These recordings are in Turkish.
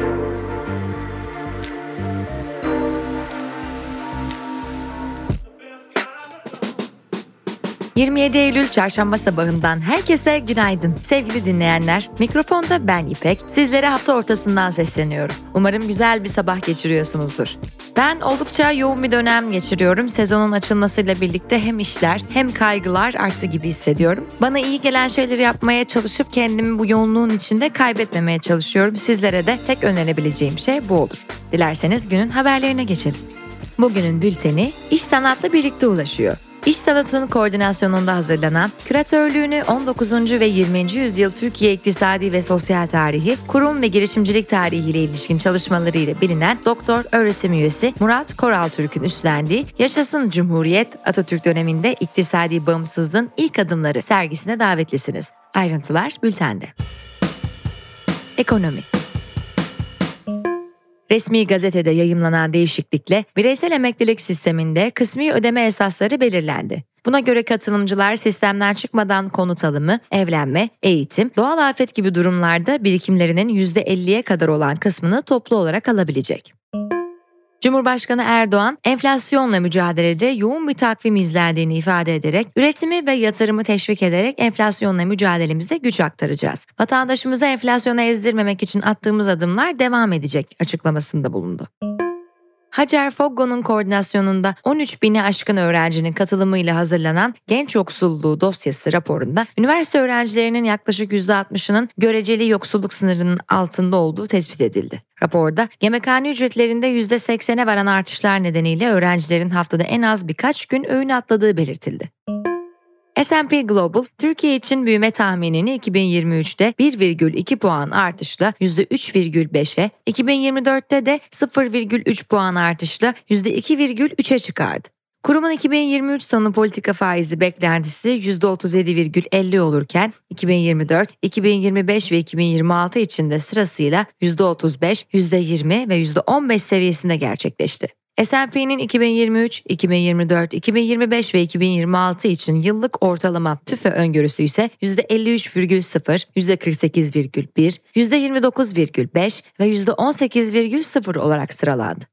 Thank you. 27 Eylül çarşamba sabahından herkese günaydın. Sevgili dinleyenler, mikrofonda ben İpek. Sizlere hafta ortasından sesleniyorum. Umarım güzel bir sabah geçiriyorsunuzdur. Ben oldukça yoğun bir dönem geçiriyorum. Sezonun açılmasıyla birlikte hem işler hem kaygılar arttı gibi hissediyorum. Bana iyi gelen şeyleri yapmaya çalışıp kendimi bu yoğunluğun içinde kaybetmemeye çalışıyorum. Sizlere de tek önerebileceğim şey bu olur. Dilerseniz günün haberlerine geçelim. Bugünün bülteni iş sanatla birlikte ulaşıyor. İş sanatının koordinasyonunda hazırlanan, küratörlüğünü 19. ve 20. yüzyıl Türkiye iktisadi ve sosyal tarihi, kurum ve girişimcilik tarihi ile ilişkin çalışmaları ile bilinen doktor öğretim üyesi Murat Koral Türk'ün üstlendiği Yaşasın Cumhuriyet Atatürk döneminde iktisadi bağımsızlığın ilk adımları sergisine davetlisiniz. Ayrıntılar bültende. Ekonomi Resmi gazetede yayımlanan değişiklikle bireysel emeklilik sisteminde kısmi ödeme esasları belirlendi. Buna göre katılımcılar sistemden çıkmadan konut alımı, evlenme, eğitim, doğal afet gibi durumlarda birikimlerinin %50'ye kadar olan kısmını toplu olarak alabilecek. Cumhurbaşkanı Erdoğan, enflasyonla mücadelede yoğun bir takvim izlendiğini ifade ederek, üretimi ve yatırımı teşvik ederek enflasyonla mücadelemize güç aktaracağız. Vatandaşımızı enflasyona ezdirmemek için attığımız adımlar devam edecek açıklamasında bulundu. Hacer Foggo'nun koordinasyonunda 13 bini aşkın öğrencinin katılımıyla hazırlanan genç yoksulluğu dosyası raporunda üniversite öğrencilerinin yaklaşık %60'ının göreceli yoksulluk sınırının altında olduğu tespit edildi. Raporda yemekhane ücretlerinde %80'e varan artışlar nedeniyle öğrencilerin haftada en az birkaç gün öğün atladığı belirtildi. S&P Global, Türkiye için büyüme tahminini 2023'te 1,2 puan artışla %3,5'e, 2024'te de 0,3 puan artışla %2,3'e çıkardı. Kurumun 2023 sonu politika faizi beklentisi %37,50 olurken 2024, 2025 ve 2026 için de sırasıyla %35, %20 ve %15 seviyesinde gerçekleşti. S&P'nin 2023, 2024, 2025 ve 2026 için yıllık ortalama tüfe öngörüsü ise %53,0, %48,1, %29,5 ve %18,0 olarak sıralandı.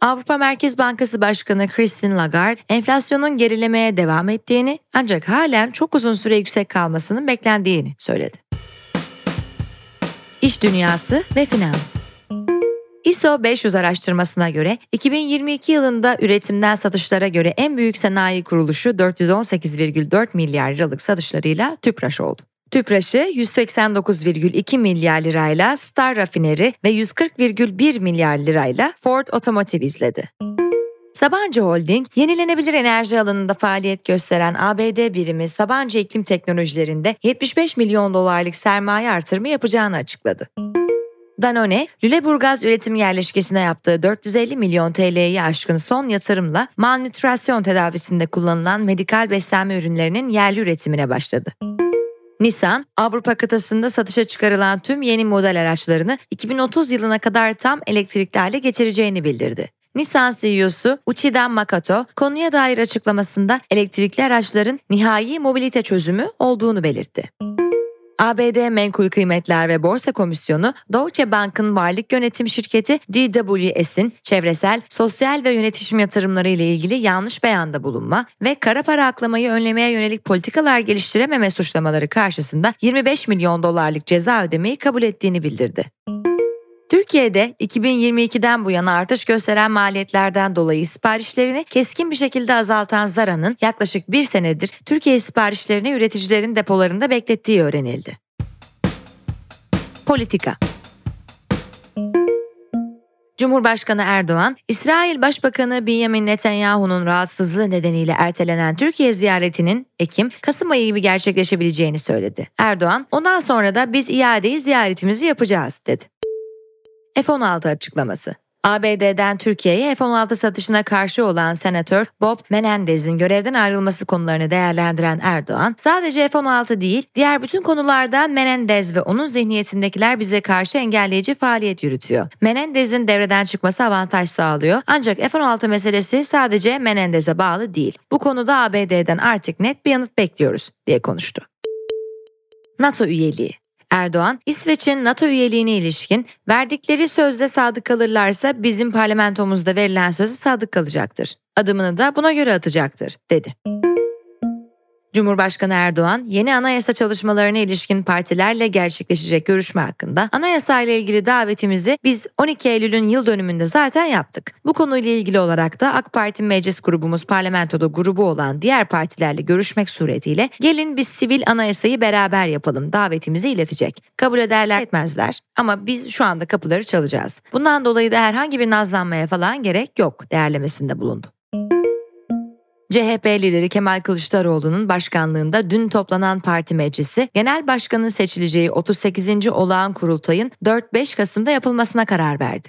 Avrupa Merkez Bankası Başkanı Christine Lagarde, enflasyonun gerilemeye devam ettiğini ancak halen çok uzun süre yüksek kalmasının beklendiğini söyledi. İş dünyası ve finans ISO 500 araştırmasına göre 2022 yılında üretimden satışlara göre en büyük sanayi kuruluşu 418,4 milyar liralık satışlarıyla Tüpraş oldu. Tüpraş'ı 189,2 milyar lirayla Star Rafineri ve 140,1 milyar lirayla Ford Otomotiv izledi. Sabancı Holding, yenilenebilir enerji alanında faaliyet gösteren ABD birimi Sabancı İklim Teknolojilerinde 75 milyon dolarlık sermaye artırımı yapacağını açıkladı. Danone, Lüleburgaz üretim yerleşkesine yaptığı 450 milyon TL'yi aşkın son yatırımla malnütrasyon tedavisinde kullanılan medikal beslenme ürünlerinin yerli üretimine başladı. Nissan, Avrupa kıtasında satışa çıkarılan tüm yeni model araçlarını 2030 yılına kadar tam elektrikli hale getireceğini bildirdi. Nissan CEO'su Uchida Makato konuya dair açıklamasında elektrikli araçların nihai mobilite çözümü olduğunu belirtti. ABD Menkul Kıymetler ve Borsa Komisyonu, Deutsche Bank'ın varlık yönetim şirketi DWS'in çevresel, sosyal ve yönetişim yatırımları ile ilgili yanlış beyanda bulunma ve kara para aklamayı önlemeye yönelik politikalar geliştirememe suçlamaları karşısında 25 milyon dolarlık ceza ödemeyi kabul ettiğini bildirdi. Türkiye'de 2022'den bu yana artış gösteren maliyetlerden dolayı siparişlerini keskin bir şekilde azaltan Zara'nın yaklaşık bir senedir Türkiye siparişlerini üreticilerin depolarında beklettiği öğrenildi. Politika Cumhurbaşkanı Erdoğan, İsrail Başbakanı Benjamin Netanyahu'nun rahatsızlığı nedeniyle ertelenen Türkiye ziyaretinin Ekim-Kasım ayı gibi gerçekleşebileceğini söyledi. Erdoğan, ondan sonra da biz iadeyi ziyaretimizi yapacağız dedi. F-16 açıklaması. ABD'den Türkiye'ye F-16 satışına karşı olan Senatör Bob Menendez'in görevden ayrılması konularını değerlendiren Erdoğan, sadece F-16 değil, diğer bütün konularda Menendez ve onun zihniyetindekiler bize karşı engelleyici faaliyet yürütüyor. Menendez'in devreden çıkması avantaj sağlıyor ancak F-16 meselesi sadece Menendez'e bağlı değil. Bu konuda ABD'den artık net bir yanıt bekliyoruz diye konuştu. NATO üyeliği Erdoğan, İsveç'in NATO üyeliğine ilişkin verdikleri sözde sadık kalırlarsa bizim parlamentomuzda verilen sözü sadık kalacaktır. Adımını da buna göre atacaktır, dedi. Cumhurbaşkanı Erdoğan, yeni anayasa çalışmalarına ilişkin partilerle gerçekleşecek görüşme hakkında anayasa ile ilgili davetimizi biz 12 Eylül'ün yıl dönümünde zaten yaptık. Bu konuyla ilgili olarak da AK Parti meclis grubumuz parlamentoda grubu olan diğer partilerle görüşmek suretiyle gelin biz sivil anayasayı beraber yapalım davetimizi iletecek. Kabul ederler etmezler ama biz şu anda kapıları çalacağız. Bundan dolayı da herhangi bir nazlanmaya falan gerek yok değerlemesinde bulundu. CHP lideri Kemal Kılıçdaroğlu'nun başkanlığında dün toplanan parti meclisi, genel başkanın seçileceği 38. olağan kurultayın 4-5 Kasım'da yapılmasına karar verdi.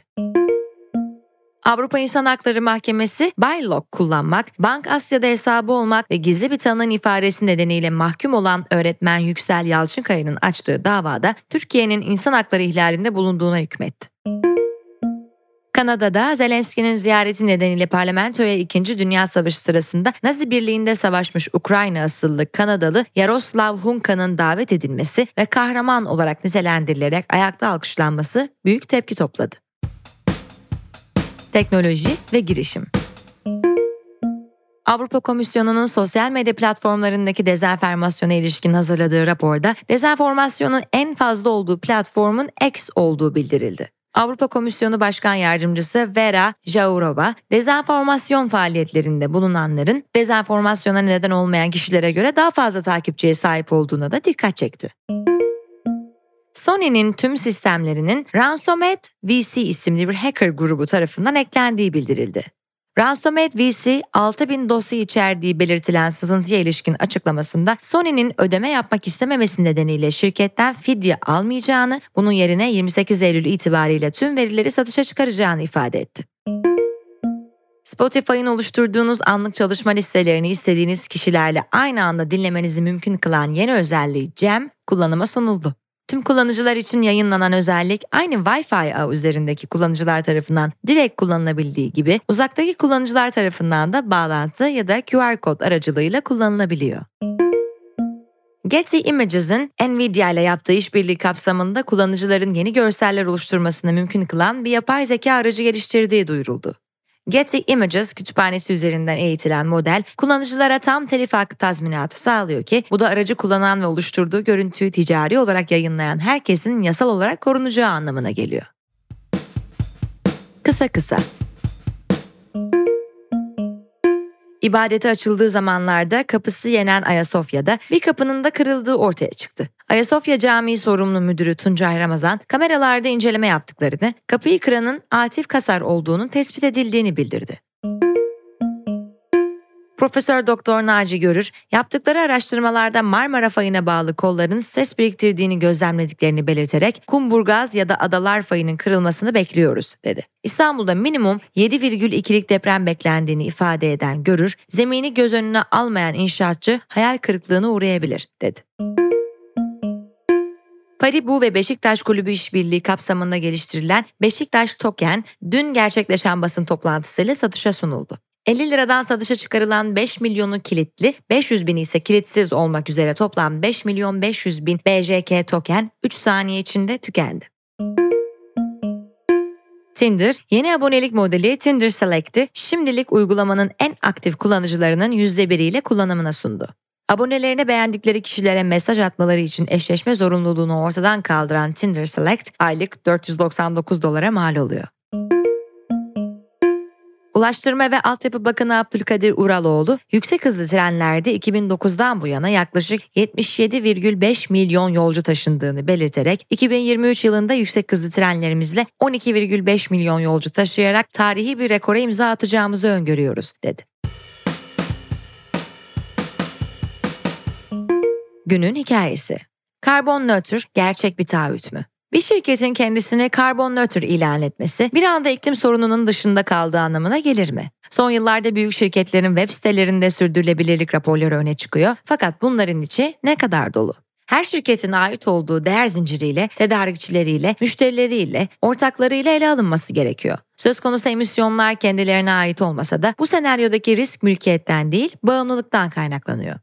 Avrupa İnsan Hakları Mahkemesi Baylok kullanmak, Bank Asya'da hesabı olmak ve gizli bir tanığın ifadesi nedeniyle mahkum olan öğretmen Yüksel Yalçınkaya'nın açtığı davada Türkiye'nin insan hakları ihlalinde bulunduğuna hükmetti. Kanada'da Zelenski'nin ziyareti nedeniyle parlamentoya 2. Dünya Savaşı sırasında Nazi Birliği'nde savaşmış Ukrayna asıllı Kanadalı Yaroslav Hunka'nın davet edilmesi ve kahraman olarak nitelendirilerek ayakta alkışlanması büyük tepki topladı. Teknoloji ve girişim Avrupa Komisyonu'nun sosyal medya platformlarındaki dezenformasyona ilişkin hazırladığı raporda dezenformasyonun en fazla olduğu platformun X olduğu bildirildi. Avrupa Komisyonu Başkan Yardımcısı Vera Jourova, dezenformasyon faaliyetlerinde bulunanların dezenformasyona neden olmayan kişilere göre daha fazla takipçiye sahip olduğuna da dikkat çekti. Sony'nin tüm sistemlerinin Ransomed VC isimli bir hacker grubu tarafından eklendiği bildirildi. Ransomed VC 6000 dosya içerdiği belirtilen sızıntıya ilişkin açıklamasında Sony'nin ödeme yapmak istememesi nedeniyle şirketten fidye almayacağını, bunun yerine 28 Eylül itibariyle tüm verileri satışa çıkaracağını ifade etti. Spotify'ın oluşturduğunuz anlık çalışma listelerini istediğiniz kişilerle aynı anda dinlemenizi mümkün kılan yeni özelliği Jam kullanıma sunuldu. Tüm kullanıcılar için yayınlanan özellik aynı Wi-Fi ağ üzerindeki kullanıcılar tarafından direkt kullanılabildiği gibi uzaktaki kullanıcılar tarafından da bağlantı ya da QR kod aracılığıyla kullanılabiliyor. Getty Images'in Nvidia ile yaptığı işbirliği kapsamında kullanıcıların yeni görseller oluşturmasını mümkün kılan bir yapay zeka aracı geliştirdiği duyuruldu. Getty Images kütüphanesi üzerinden eğitilen model kullanıcılara tam telif hakkı tazminatı sağlıyor ki bu da aracı kullanan ve oluşturduğu görüntüyü ticari olarak yayınlayan herkesin yasal olarak korunacağı anlamına geliyor. Kısa kısa İbadete açıldığı zamanlarda kapısı yenen Ayasofya'da bir kapının da kırıldığı ortaya çıktı. Ayasofya Camii sorumlu müdürü Tuncay Ramazan kameralarda inceleme yaptıklarını, kapıyı kıranın Atif Kasar olduğunun tespit edildiğini bildirdi. Profesör Doktor Naci Görür, yaptıkları araştırmalarda Marmara fayına bağlı kolların stres biriktirdiğini gözlemlediklerini belirterek kumburgaz ya da adalar fayının kırılmasını bekliyoruz dedi. İstanbul'da minimum 7,2'lik deprem beklendiğini ifade eden Görür, zemini göz önüne almayan inşaatçı hayal kırıklığına uğrayabilir dedi. Paribu ve Beşiktaş Kulübü işbirliği kapsamında geliştirilen Beşiktaş Token dün gerçekleşen basın toplantısıyla satışa sunuldu. 50 liradan satışa çıkarılan 5 milyonu kilitli, 500 bini ise kilitsiz olmak üzere toplam 5 milyon 500 bin BJK token 3 saniye içinde tükendi. Tinder, yeni abonelik modeli Tinder Select'i şimdilik uygulamanın en aktif kullanıcılarının %1'iyle kullanımına sundu. Abonelerine beğendikleri kişilere mesaj atmaları için eşleşme zorunluluğunu ortadan kaldıran Tinder Select aylık 499 dolara mal oluyor. Ulaştırma ve Altyapı Bakanı Abdülkadir Uraloğlu, yüksek hızlı trenlerde 2009'dan bu yana yaklaşık 77,5 milyon yolcu taşındığını belirterek 2023 yılında yüksek hızlı trenlerimizle 12,5 milyon yolcu taşıyarak tarihi bir rekora imza atacağımızı öngörüyoruz, dedi. Günün hikayesi. Karbon nötr gerçek bir taahhüt mü? Bir şirketin kendisini karbon nötr ilan etmesi bir anda iklim sorununun dışında kaldığı anlamına gelir mi? Son yıllarda büyük şirketlerin web sitelerinde sürdürülebilirlik raporları öne çıkıyor fakat bunların içi ne kadar dolu? Her şirketin ait olduğu değer zinciriyle, tedarikçileriyle, müşterileriyle, ortaklarıyla ele alınması gerekiyor. Söz konusu emisyonlar kendilerine ait olmasa da bu senaryodaki risk mülkiyetten değil, bağımlılıktan kaynaklanıyor.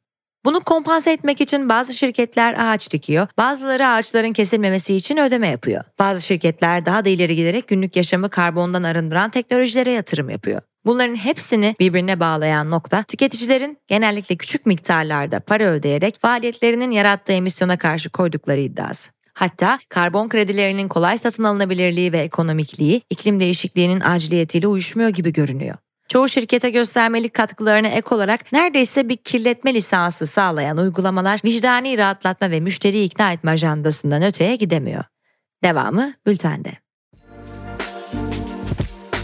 Bunu kompanse etmek için bazı şirketler ağaç dikiyor, bazıları ağaçların kesilmemesi için ödeme yapıyor. Bazı şirketler daha da ileri giderek günlük yaşamı karbondan arındıran teknolojilere yatırım yapıyor. Bunların hepsini birbirine bağlayan nokta tüketicilerin genellikle küçük miktarlarda para ödeyerek faaliyetlerinin yarattığı emisyona karşı koydukları iddiası. Hatta karbon kredilerinin kolay satın alınabilirliği ve ekonomikliği iklim değişikliğinin aciliyetiyle uyuşmuyor gibi görünüyor. Çoğu şirkete göstermelik katkılarına ek olarak neredeyse bir kirletme lisansı sağlayan uygulamalar vicdani rahatlatma ve müşteriyi ikna etme ajandasından öteye gidemiyor. Devamı bültende.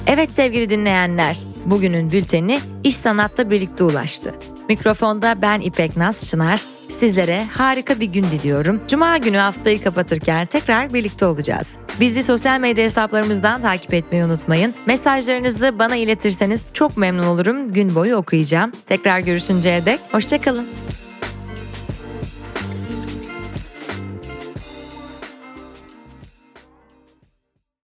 Evet sevgili dinleyenler, bugünün bülteni İş Sanat'la birlikte ulaştı. Mikrofonda ben İpek Naz Çınar, sizlere harika bir gün diliyorum. Cuma günü haftayı kapatırken tekrar birlikte olacağız. Bizi sosyal medya hesaplarımızdan takip etmeyi unutmayın. Mesajlarınızı bana iletirseniz çok memnun olurum. Gün boyu okuyacağım. Tekrar görüşünceye dek hoşçakalın.